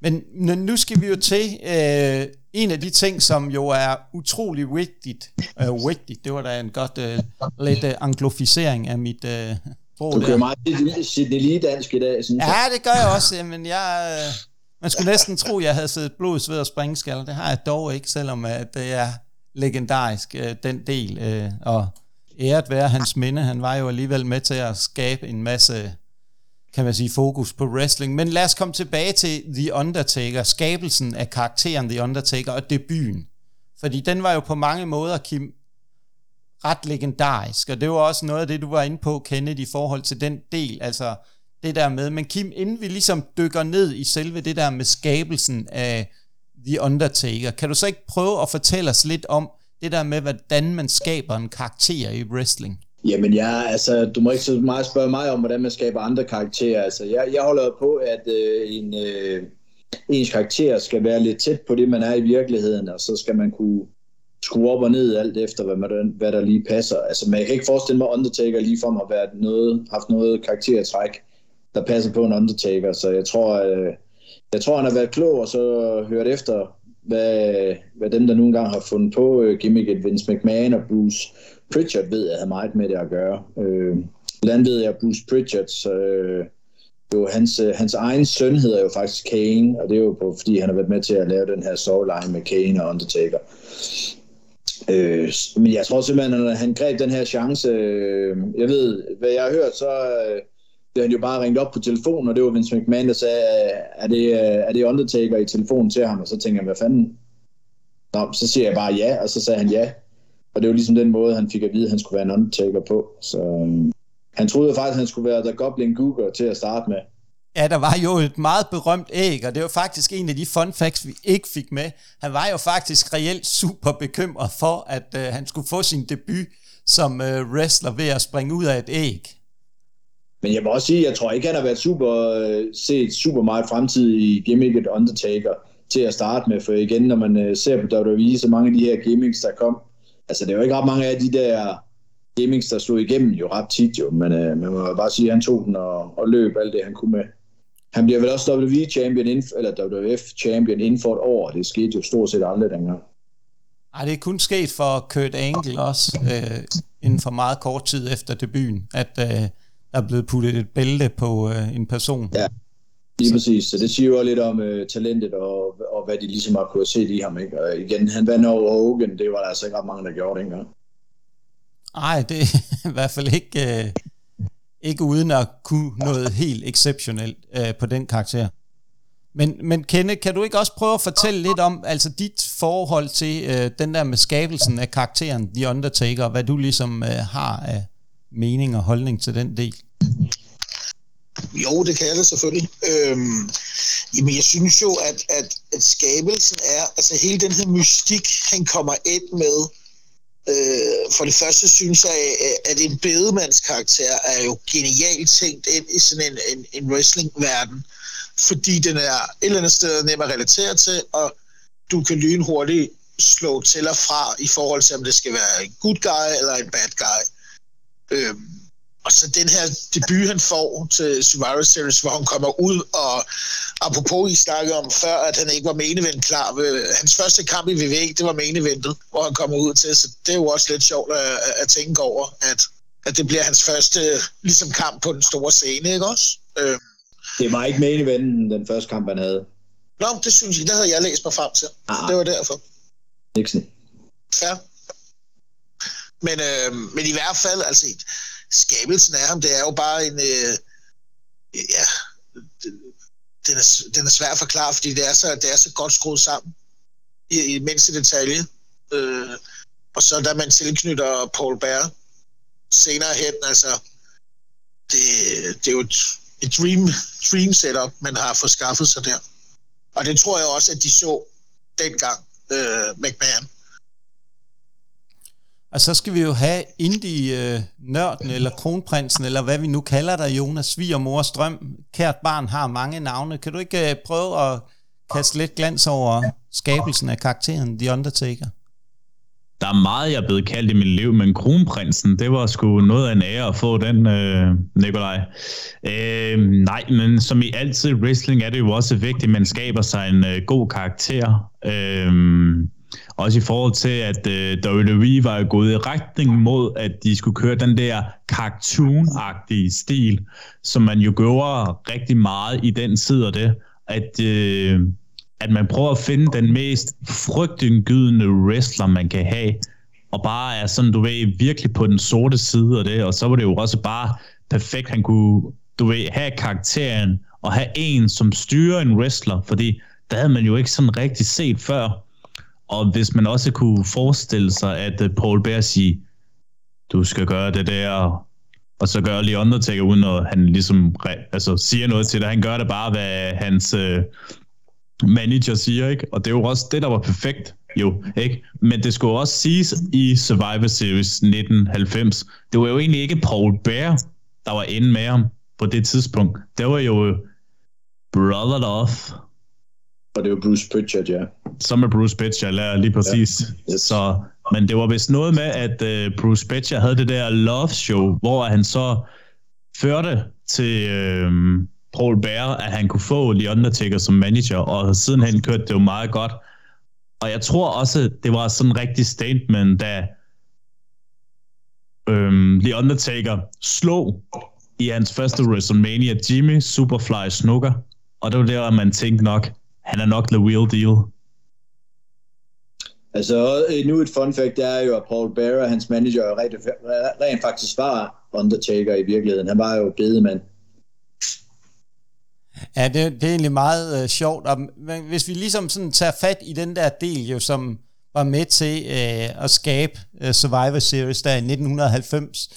Speaker 1: Men nu skal vi jo til øh, en af de ting, som jo er utrolig vigtigt. Øh, vigtigt, det var da en godt øh, lidt øh, angloficering af mit øh,
Speaker 3: sprog. Du kører meget Sidney lige dansk i dag,
Speaker 1: synes jeg. Ja, det gør jeg også, men jeg... Øh, man skulle næsten tro, at jeg havde siddet blod, sved og springskaller. Det har jeg dog ikke, selvom at det er legendarisk, øh, den del. Øh, og æret være hans minde. Han var jo alligevel med til at skabe en masse, kan man sige, fokus på wrestling. Men lad os komme tilbage til The Undertaker, skabelsen af karakteren The Undertaker og debuten. Fordi den var jo på mange måder, Kim, ret legendarisk. Og det var også noget af det, du var inde på, Kenneth, i forhold til den del, altså det der med. Men Kim, inden vi ligesom dykker ned i selve det der med skabelsen af The Undertaker, kan du så ikke prøve at fortælle os lidt om det der med, hvordan man skaber en karakter i wrestling?
Speaker 3: Jamen ja, altså, du må ikke så meget spørge mig om, hvordan man skaber andre karakterer. Altså, jeg, jeg holder på, at øh, en, øh, ens karakter skal være lidt tæt på det, man er i virkeligheden, og så skal man kunne skrue op og ned alt efter, hvad, man, hvad der lige passer. Altså, man kan ikke forestille mig, at Undertaker lige for mig har været noget, haft noget karaktertræk, der passer på en Undertaker, så jeg tror, øh, jeg tror han har været klog og så hørt efter, hvad, hvad dem, der nogle gange har fundet på øh, gimmicket, Vince McMahon og Bruce Pritchard, ved jeg, havde meget med det at gøre. Øh, hvordan ved jeg, Bruce Pritchard, øh, jo, hans, øh, hans egen søn hedder jo faktisk Kane, og det er jo på, fordi han har været med til at lave den her storyline med Kane og Undertaker. Øh, men jeg tror simpelthen, at han greb den her chance. Øh, jeg ved, hvad jeg har hørt, så øh, blev han jo bare ringet op på telefonen, og det var Vince McMahon, der sagde, er det, er det Undertaker i telefonen til ham? Og så tænker jeg, hvad fanden? Nå, så siger jeg bare ja, og så sagde han ja. Og det var ligesom den måde, han fik at vide, at han skulle være en Undertaker på. Så øhm, han troede faktisk, at han skulle være The Goblin Google til at starte med.
Speaker 1: Ja, der var jo et meget berømt æg, og det var faktisk en af de fun facts, vi ikke fik med. Han var jo faktisk reelt super bekymret for, at øh, han skulle få sin debut som øh, wrestler ved at springe ud af et æg.
Speaker 3: Men jeg må også sige, jeg tror ikke, han har været super, øh, set super meget fremtid i gimmicket Undertaker til at starte med, for igen, når man øh, ser på WWE, så mange af de her gimmicks, der kom, altså det er jo ikke ret mange af de der gimmicks, der slog igennem jo ret tit jo, men øh, man må bare sige, at han tog den og, og løb alt det, han kunne med. Han bliver vel også WWE champion, inden, eller WWF champion inden for et år, det skete jo stort set aldrig dengang.
Speaker 1: Ej, det er kun sket for Kurt Angle også, øh, inden for meget kort tid efter debuten, at øh, er blevet puttet et bælte på øh, en person.
Speaker 3: Ja, lige præcis. Så det siger jo lidt om øh, talentet og, og hvad de ligesom har kunnet se i ham. Ikke? Og igen, han vandt over Hogan, det var der altså ikke ret mange, der gjorde dengang.
Speaker 1: Nej, det er *laughs* i hvert fald ikke, øh, ikke uden at kunne noget helt exceptionelt øh, på den karakter. Men, men Kenne, kan du ikke også prøve at fortælle lidt om altså dit forhold til øh, den der med skabelsen af karakteren The Undertaker, og hvad du ligesom øh, har af mening og holdning til den del?
Speaker 2: Jo, det kan jeg da selvfølgelig. Øhm, jamen, jeg synes jo, at, at, at skabelsen er, altså hele den her mystik, han kommer ind med, øh, for det første synes jeg, at en bedemandskarakter er jo genialt tænkt ind i sådan en, en, en wrestling-verden, fordi den er et eller andet sted nem at relatere til, og du kan lynhurtigt slå til og fra i forhold til, om det skal være en good guy eller en bad guy. Øhm, og så den her debut, han får til Survivor Series, hvor han kommer ud, og apropos I snakkede om før, at han ikke var menevent klar. Ved, hans første kamp i WWE, det var meneventet, hvor han kommer ud til, så det er jo også lidt sjovt at, at tænke over, at, at det bliver hans første ligesom kamp på den store scene, ikke også? Øhm.
Speaker 3: Det var ikke meneventen, den første kamp, han havde.
Speaker 2: Nå, det synes jeg, det havde jeg læst mig frem til. Ah. Det var derfor.
Speaker 3: Nixon.
Speaker 2: Ja. Men, øh, men i hvert fald, altså, skabelsen af ham, det er jo bare en... Øh, ja, den er, den er svær at forklare, fordi det er så, det er så godt skruet sammen i, i mindste detalje. Øh, og så da man tilknytter Paul Bear senere hen, altså, det, det er jo et, et dream, dream setup, man har fået skaffet sig der. Og det tror jeg også, at de så dengang, øh, McMahon.
Speaker 1: Og så skal vi jo have indie-nørden, øh, eller kronprinsen, eller hvad vi nu kalder dig, Jonas, Svigermor Strøm. Kært barn har mange navne. Kan du ikke øh, prøve at kaste lidt glans over skabelsen af karakteren The Undertaker?
Speaker 4: Der er meget, jeg er blevet kaldt i mit liv, men kronprinsen, det var sgu noget af en ære at få den, øh, Nikolaj. Øh, nej, men som i altid wrestling er det jo også vigtigt, at man skaber sig en øh, god karakter. Øh, også i forhold til, at øh, WWE var gået i retning mod, at de skulle køre den der cartoon-agtige stil, som man jo gjorde rigtig meget i den side af det, at, øh, at man prøver at finde den mest frygtindgydende wrestler, man kan have, og bare er sådan, du ved, virkelig på den sorte side af det, og så var det jo også bare perfekt, han kunne, du ved, have karakteren, og have en, som styrer en wrestler, fordi der havde man jo ikke sådan rigtig set før, og hvis man også kunne forestille sig, at øh, Paul Bear siger, du skal gøre det der, og så gør lige Undertaker, uden at han ligesom altså, siger noget til det. Han gør det bare, hvad hans øh, manager siger, ikke? Og det er jo også det, der var perfekt, jo, ikke? Men det skulle også siges i Survivor Series 1990, det var jo egentlig ikke Paul Bear, der var inde med ham på det tidspunkt. Det var jo øh, Brother Love,
Speaker 3: og det var Bruce Pritchard, ja.
Speaker 4: Som er Bruce Pritchard, ja, lige præcis. Ja. Yes. Så, men det var vist noget med, at uh, Bruce Pritchard havde det der love show, hvor han så førte til uh, Paul Bear, at han kunne få The Undertaker som manager, og sidenhen kørte det jo meget godt. Og jeg tror også, det var sådan en rigtig statement, da um, The Undertaker slog i hans første WrestleMania Jimmy Superfly Snooker, og det var der, man tænkte nok, han er nok the real deal.
Speaker 3: Altså, nu et fun fact, det er jo, at Paul Bearer, hans manager, rent, rent faktisk var Undertaker i virkeligheden. Han var jo bedemand.
Speaker 1: Ja, det, det er egentlig meget uh, sjovt. Og, men hvis vi ligesom sådan tager fat i den der del, jo, som var med til uh, at skabe uh, Survivor Series der i 1990,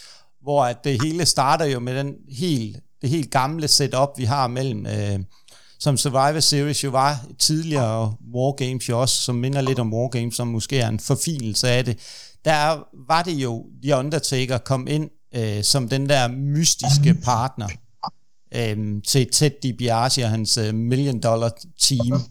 Speaker 1: hvor at det hele starter jo med den helt, det helt gamle setup, vi har mellem uh, som Survivor Series jo var tidligere, Wargames jo også, som minder lidt om Wargames, som måske er en forfinelse af det, der var det jo, The Undertaker kom ind øh, som den der mystiske partner øh, til Ted DiBiase og hans øh, Million Dollar Team.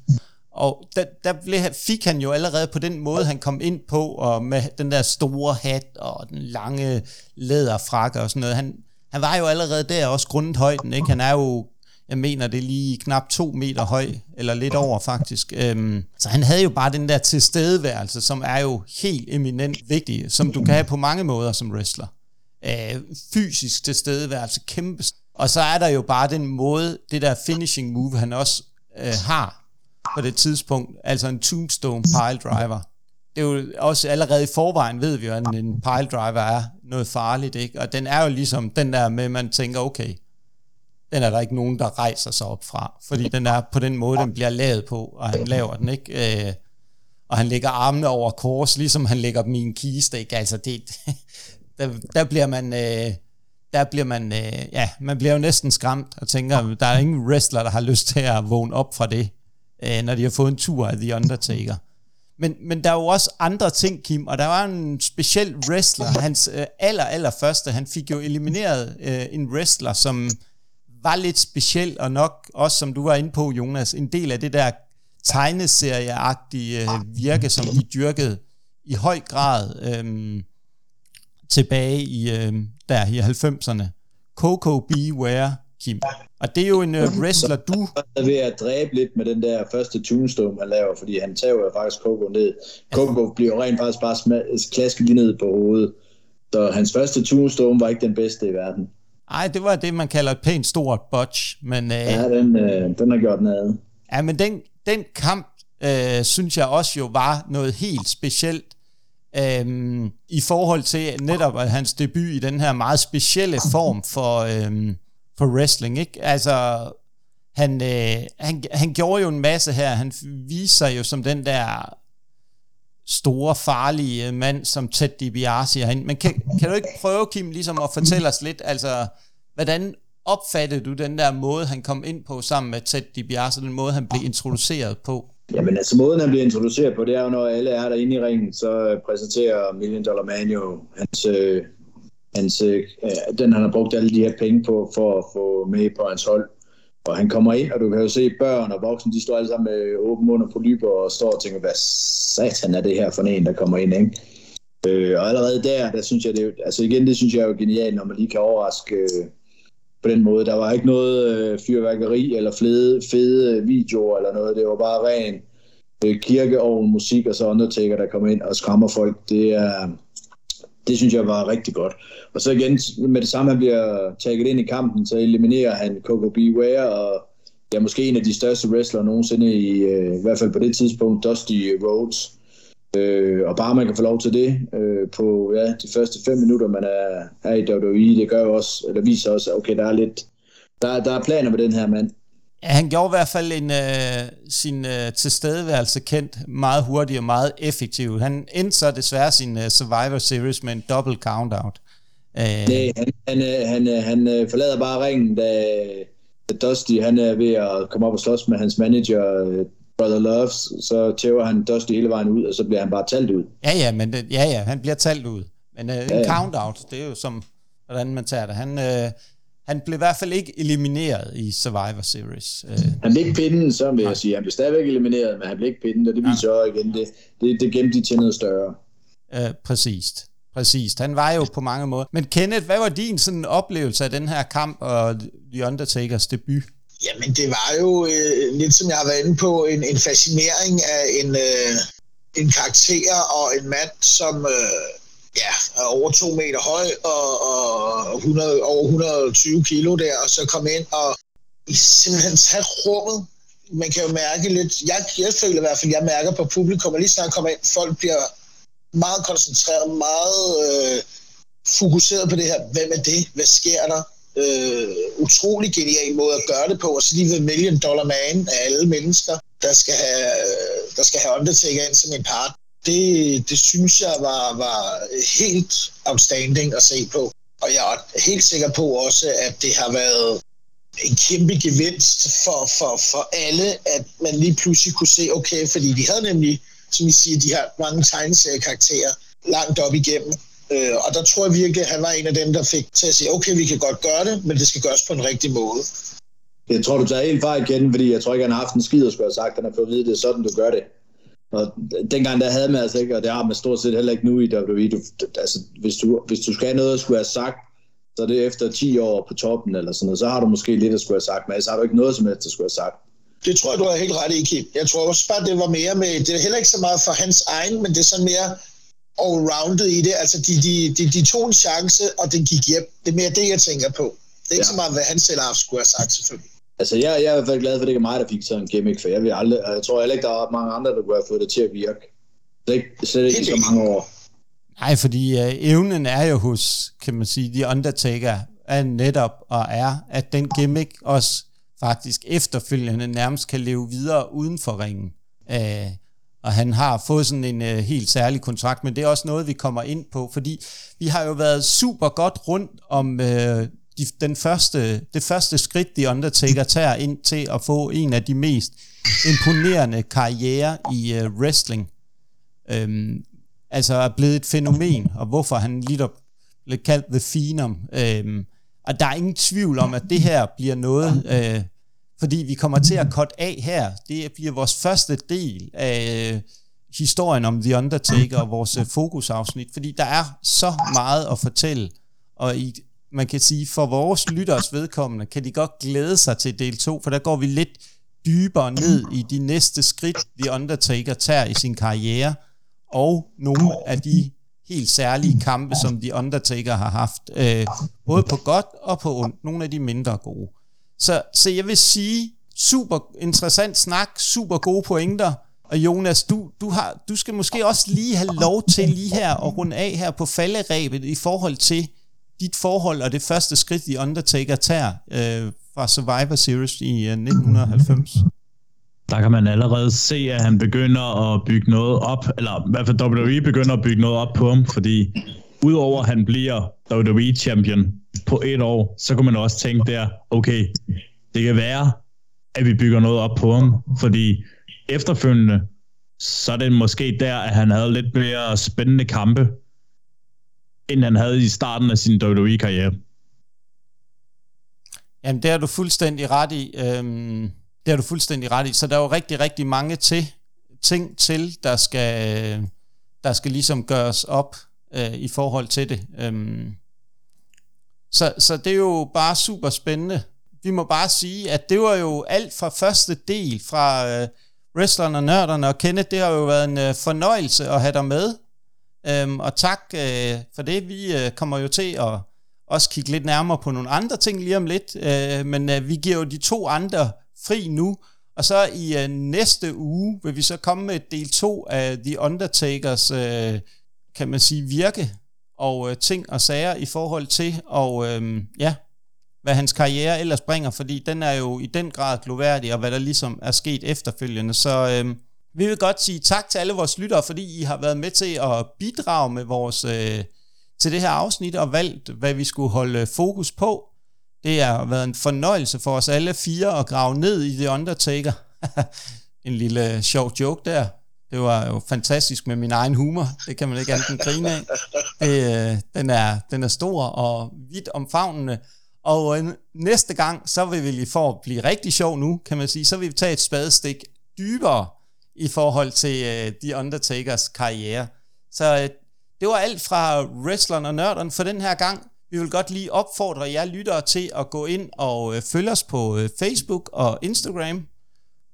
Speaker 1: Og der, der blev, fik han jo allerede på den måde, han kom ind på, og med den der store hat og den lange læderfrakke og sådan noget. Han, han var jo allerede der også grundet højden, ikke? Han er jo jeg mener, det er lige knap to meter høj, eller lidt over faktisk. Øhm, så han havde jo bare den der tilstedeværelse, som er jo helt eminent vigtig, som du kan have på mange måder som wrestler. øh, fysisk tilstedeværelse, kæmpe. Og så er der jo bare den måde, det der finishing move, han også øh, har på det tidspunkt, altså en tombstone pile driver. Det er jo også allerede i forvejen, ved vi jo, at en pile driver er noget farligt, ikke? Og den er jo ligesom den der med, at man tænker, okay, den er der ikke nogen, der rejser sig op fra, fordi den er på den måde, den bliver lavet på, og han laver den, ikke? Øh, og han lægger armene over kors, ligesom han lægger dem i en kiste, ikke? Altså, det, *laughs* der, der bliver man... Øh, der bliver man, øh, ja, man bliver jo næsten skræmt og tænker, der er ingen wrestler, der har lyst til at vågne op fra det, øh, når de har fået en tur af The Undertaker. Men, men der er jo også andre ting, Kim, og der var en speciel wrestler, hans øh, aller, aller første, han fik jo elimineret øh, en wrestler, som var lidt speciel, og nok også, som du var inde på, Jonas, en del af det der tegneserieagtige øh, virke, som de dyrkede i høj grad øh, tilbage i, øh, der i 90'erne. Coco Beware, Kim. Og det er jo en *laughs* uh, wrestler, du...
Speaker 3: er ved at dræbe lidt med den der første tombstone, han laver, fordi han tager jo faktisk Coco ned. Coco bliver rent faktisk bare klasket lige ned på hovedet. Så hans første tombstone var ikke den bedste i verden.
Speaker 1: Nej, det var det, man kalder et pænt stort botch. Men, uh,
Speaker 3: ja, den, uh, den har gjort noget.
Speaker 1: Ja, men den, den kamp, uh, synes jeg også jo var noget helt specielt. Um, i forhold til netop at hans debut i den her meget specielle form for, um, for wrestling, ikke? Altså, han, øh, han, han gjorde jo en masse her. Han viser jo som den der store, farlige mand, som Ted DiBiase er. Men kan, kan du ikke prøve, Kim, ligesom at fortælle os lidt, altså, hvordan opfattede du den der måde, han kom ind på sammen med Ted DiBiase, den måde, han blev introduceret på?
Speaker 3: Jamen altså, måden han bliver introduceret på, det er jo, når alle er derinde i ringen, så øh, præsenterer Million Dollar Man jo hans, øh, hans, øh, øh, den han har brugt alle de her penge på, for at få med på hans hold. Og han kommer ind, og du kan jo se børn og voksne, de står alle sammen med åben mund og polyper og står og tænker, hvad satan er det her for en, der kommer ind, ikke? Øh, og allerede der, der synes jeg, det er, altså igen, det synes jeg er jo genialt, når man lige kan overraske øh, på den måde. Der var ikke noget øh, fyrværkeri eller flede, fede videoer eller noget. Det var bare ren øh, kirkeovn, musik og så Undertaker, der kommer ind og skræmmer folk. Det er, det synes jeg var rigtig godt. Og så igen, med det samme, han bliver taget ind i kampen, så eliminerer han Coco Beware, og ja, måske en af de største wrestlere nogensinde, i, øh, i hvert fald på det tidspunkt, Dusty Rhodes. Øh, og bare man kan få lov til det øh, på ja, de første fem minutter, man er, er i WWE, det gør jo også, eller viser også, at okay, der er lidt, der, der er planer med den her mand.
Speaker 1: Ja, han gjorde i hvert fald en, øh, sin øh, tilstedeværelse kendt meget hurtigt og meget effektivt. Han endte så desværre sin øh, Survivor Series med en double count-out.
Speaker 3: Øh. Det, han, han, øh, han, øh, han, han forlader bare ringen, da, Dusty han er ved at komme op og slås med hans manager, Brother Loves, så tæver han Dusty hele vejen ud, og så bliver han bare talt ud.
Speaker 1: Ja, ja, men ja, ja, han bliver talt ud. Men øh, ja, en count-out, det er jo som, hvordan man tager det. Han, øh, han blev i hvert fald ikke elimineret i Survivor Series.
Speaker 3: Øh. Han blev ikke pinden, så vil jeg sige. Han blev stadigvæk elimineret, men han blev ikke pinden, og det viser ja. igen, det, det, det gemte de til noget større.
Speaker 1: Øh, præcist. Præcist. Han var jo på mange måder. Men Kenneth, hvad var din sådan oplevelse af den her kamp og The Undertakers debut?
Speaker 2: Jamen, det var jo øh, lidt som jeg har været inde på, en, en fascinering af en, øh, en karakter og en mand, som øh, ja, over to meter høj og, og 100, over 120 kilo der, og så kom ind og simpelthen tage rummet. Man kan jo mærke lidt, jeg, jeg føler i hvert fald, jeg mærker på publikum, at lige snart kommer ind, folk bliver meget koncentreret, meget øh, fokuseret på det her. Hvem er det? Hvad sker der? Øh, utrolig genial måde at gøre det på, og så lige ved Million Dollar Man af alle mennesker, der skal have, øh, der skal have Undertaker ind som en part det, det synes jeg var, var helt outstanding at se på. Og jeg er helt sikker på også, at det har været en kæmpe gevinst for, for, for alle, at man lige pludselig kunne se, okay, fordi de havde nemlig, som I siger, de har mange tegneseriekarakterer langt op igennem. Øh, og der tror jeg virkelig, at han var en af dem, der fik til at sige, okay, vi kan godt gøre det, men det skal gøres på en rigtig måde.
Speaker 3: Jeg tror, du tager helt fejl igen, fordi jeg tror ikke, han har haft en skid at skulle have sagt, han har fået at vide, det er sådan, du gør det. Og dengang der havde man altså ikke, og det har man stort set heller ikke nu i WWE. Du, altså, hvis, du, hvis du skal have noget at skulle have sagt, så er det efter 10 år på toppen eller sådan noget, så har du måske lidt at skulle have sagt, men så har du ikke noget som helst at skulle have sagt.
Speaker 2: Det tror jeg, du har helt ret i, Kim. Jeg tror også bare, det var mere med, det er heller ikke så meget for hans egen, men det er sådan mere all-rounded i det. Altså, de, de, de, de tog en chance, og den gik hjem. Det er mere det, jeg tænker på. Det er ikke ja. så meget, hvad han selv har skulle have sagt, selvfølgelig.
Speaker 3: Altså, jeg, jeg er i hvert fald glad for, at det ikke er mig, der fik sådan en gimmick, for jeg, vil aldrig, jeg tror heller ikke, der er mange andre, der kunne have fået det til at virke. Det er ikke, slet ikke så mange år.
Speaker 1: Nej, fordi øh, evnen er jo hos, kan man sige, The Undertaker, er netop og er, at den gimmick også faktisk efterfølgende nærmest kan leve videre uden for ringen. Øh, og han har fået sådan en øh, helt særlig kontrakt, men det er også noget, vi kommer ind på, fordi vi har jo været super godt rundt om øh, de, den første, det første skridt, The Undertaker tager ind til at få en af de mest imponerende karriere i øh, wrestling. Øhm, altså er blevet et fænomen, og hvorfor han lige blev kaldt The Phenom. Øhm, og der er ingen tvivl om, at det her bliver noget, øh, fordi vi kommer til at cut af her. Det bliver vores første del af øh, historien om The Undertaker og vores øh, fokusafsnit, fordi der er så meget at fortælle, og i, man kan sige, for vores lytters vedkommende, kan de godt glæde sig til del 2, for der går vi lidt dybere ned i de næste skridt, The Undertaker tager i sin karriere, og nogle af de helt særlige kampe, som The Undertaker har haft, øh, både på godt og på ondt, nogle af de mindre gode. Så, så jeg vil sige, super interessant snak, super gode pointer, og Jonas, du, du, har, du skal måske også lige have lov til lige her at runde af her på falderæbet i forhold til dit forhold og det første skridt, i Undertaker tager øh, fra Survivor Series i øh, 1990
Speaker 4: der kan man allerede se, at han begynder at bygge noget op, eller i hvert fald WWE begynder at bygge noget op på ham, fordi udover at han bliver WWE champion på et år, så kan man også tænke der, okay, det kan være, at vi bygger noget op på ham, fordi efterfølgende, så er det måske der, at han havde lidt mere spændende kampe, end han havde i starten af sin WWE-karriere.
Speaker 1: Jamen, det har du fuldstændig ret i. Øhm, det har du fuldstændig ret i. Så der er jo rigtig, rigtig mange til, ting til, der skal, der skal ligesom gøres op øh, i forhold til det. Øhm, så, så det er jo bare super spændende. Vi må bare sige, at det var jo alt fra første del fra øh, wrestlerne og nørderne, og Kenneth, det har jo været en øh, fornøjelse at have dig med. Øhm, og tak øh, for det. Vi øh, kommer jo til at også kigge lidt nærmere på nogle andre ting lige om lidt, øh, men øh, vi giver jo de to andre fri nu, og så i øh, næste uge vil vi så komme med del 2 af The Undertakers, øh, kan man sige, virke og øh, ting og sager i forhold til, og øh, ja, hvad hans karriere ellers bringer, fordi den er jo i den grad gloværdig, og hvad der ligesom er sket efterfølgende. Så øh, vi vil godt sige tak til alle vores lyttere, fordi I har været med til at bidrage med vores, øh, til det her afsnit, og valgt, hvad vi skulle holde øh, fokus på. Det har været en fornøjelse for os alle fire at grave ned i The Undertaker. *laughs* en lille øh, sjov joke der. Det var jo fantastisk med min egen humor. Det kan man ikke andet grine af. Det, den, er, den er stor og vidt omfavnende. Og øh, næste gang, så vil vi lige for at blive rigtig sjov nu, kan man sige, så vil vi tage et spadestik dybere i forhold til øh, uh, The Undertakers karriere. Så uh, det var alt fra wrestleren og nørderen for den her gang. Vi vil godt lige opfordre jer lyttere til at gå ind og øh, følge os på øh, Facebook og Instagram.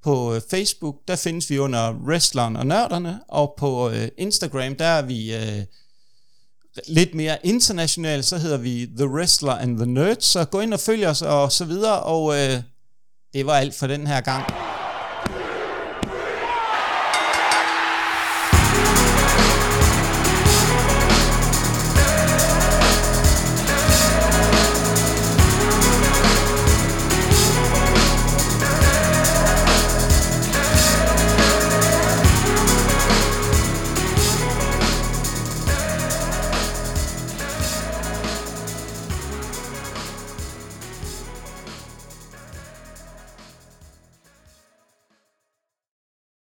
Speaker 1: På øh, Facebook, der findes vi under Wrestleren og Nørderne, og på øh, Instagram, der er vi øh, lidt mere internationalt, så hedder vi The Wrestler and the Nerds, så gå ind og følg os og så videre, og øh, det var alt for den her gang.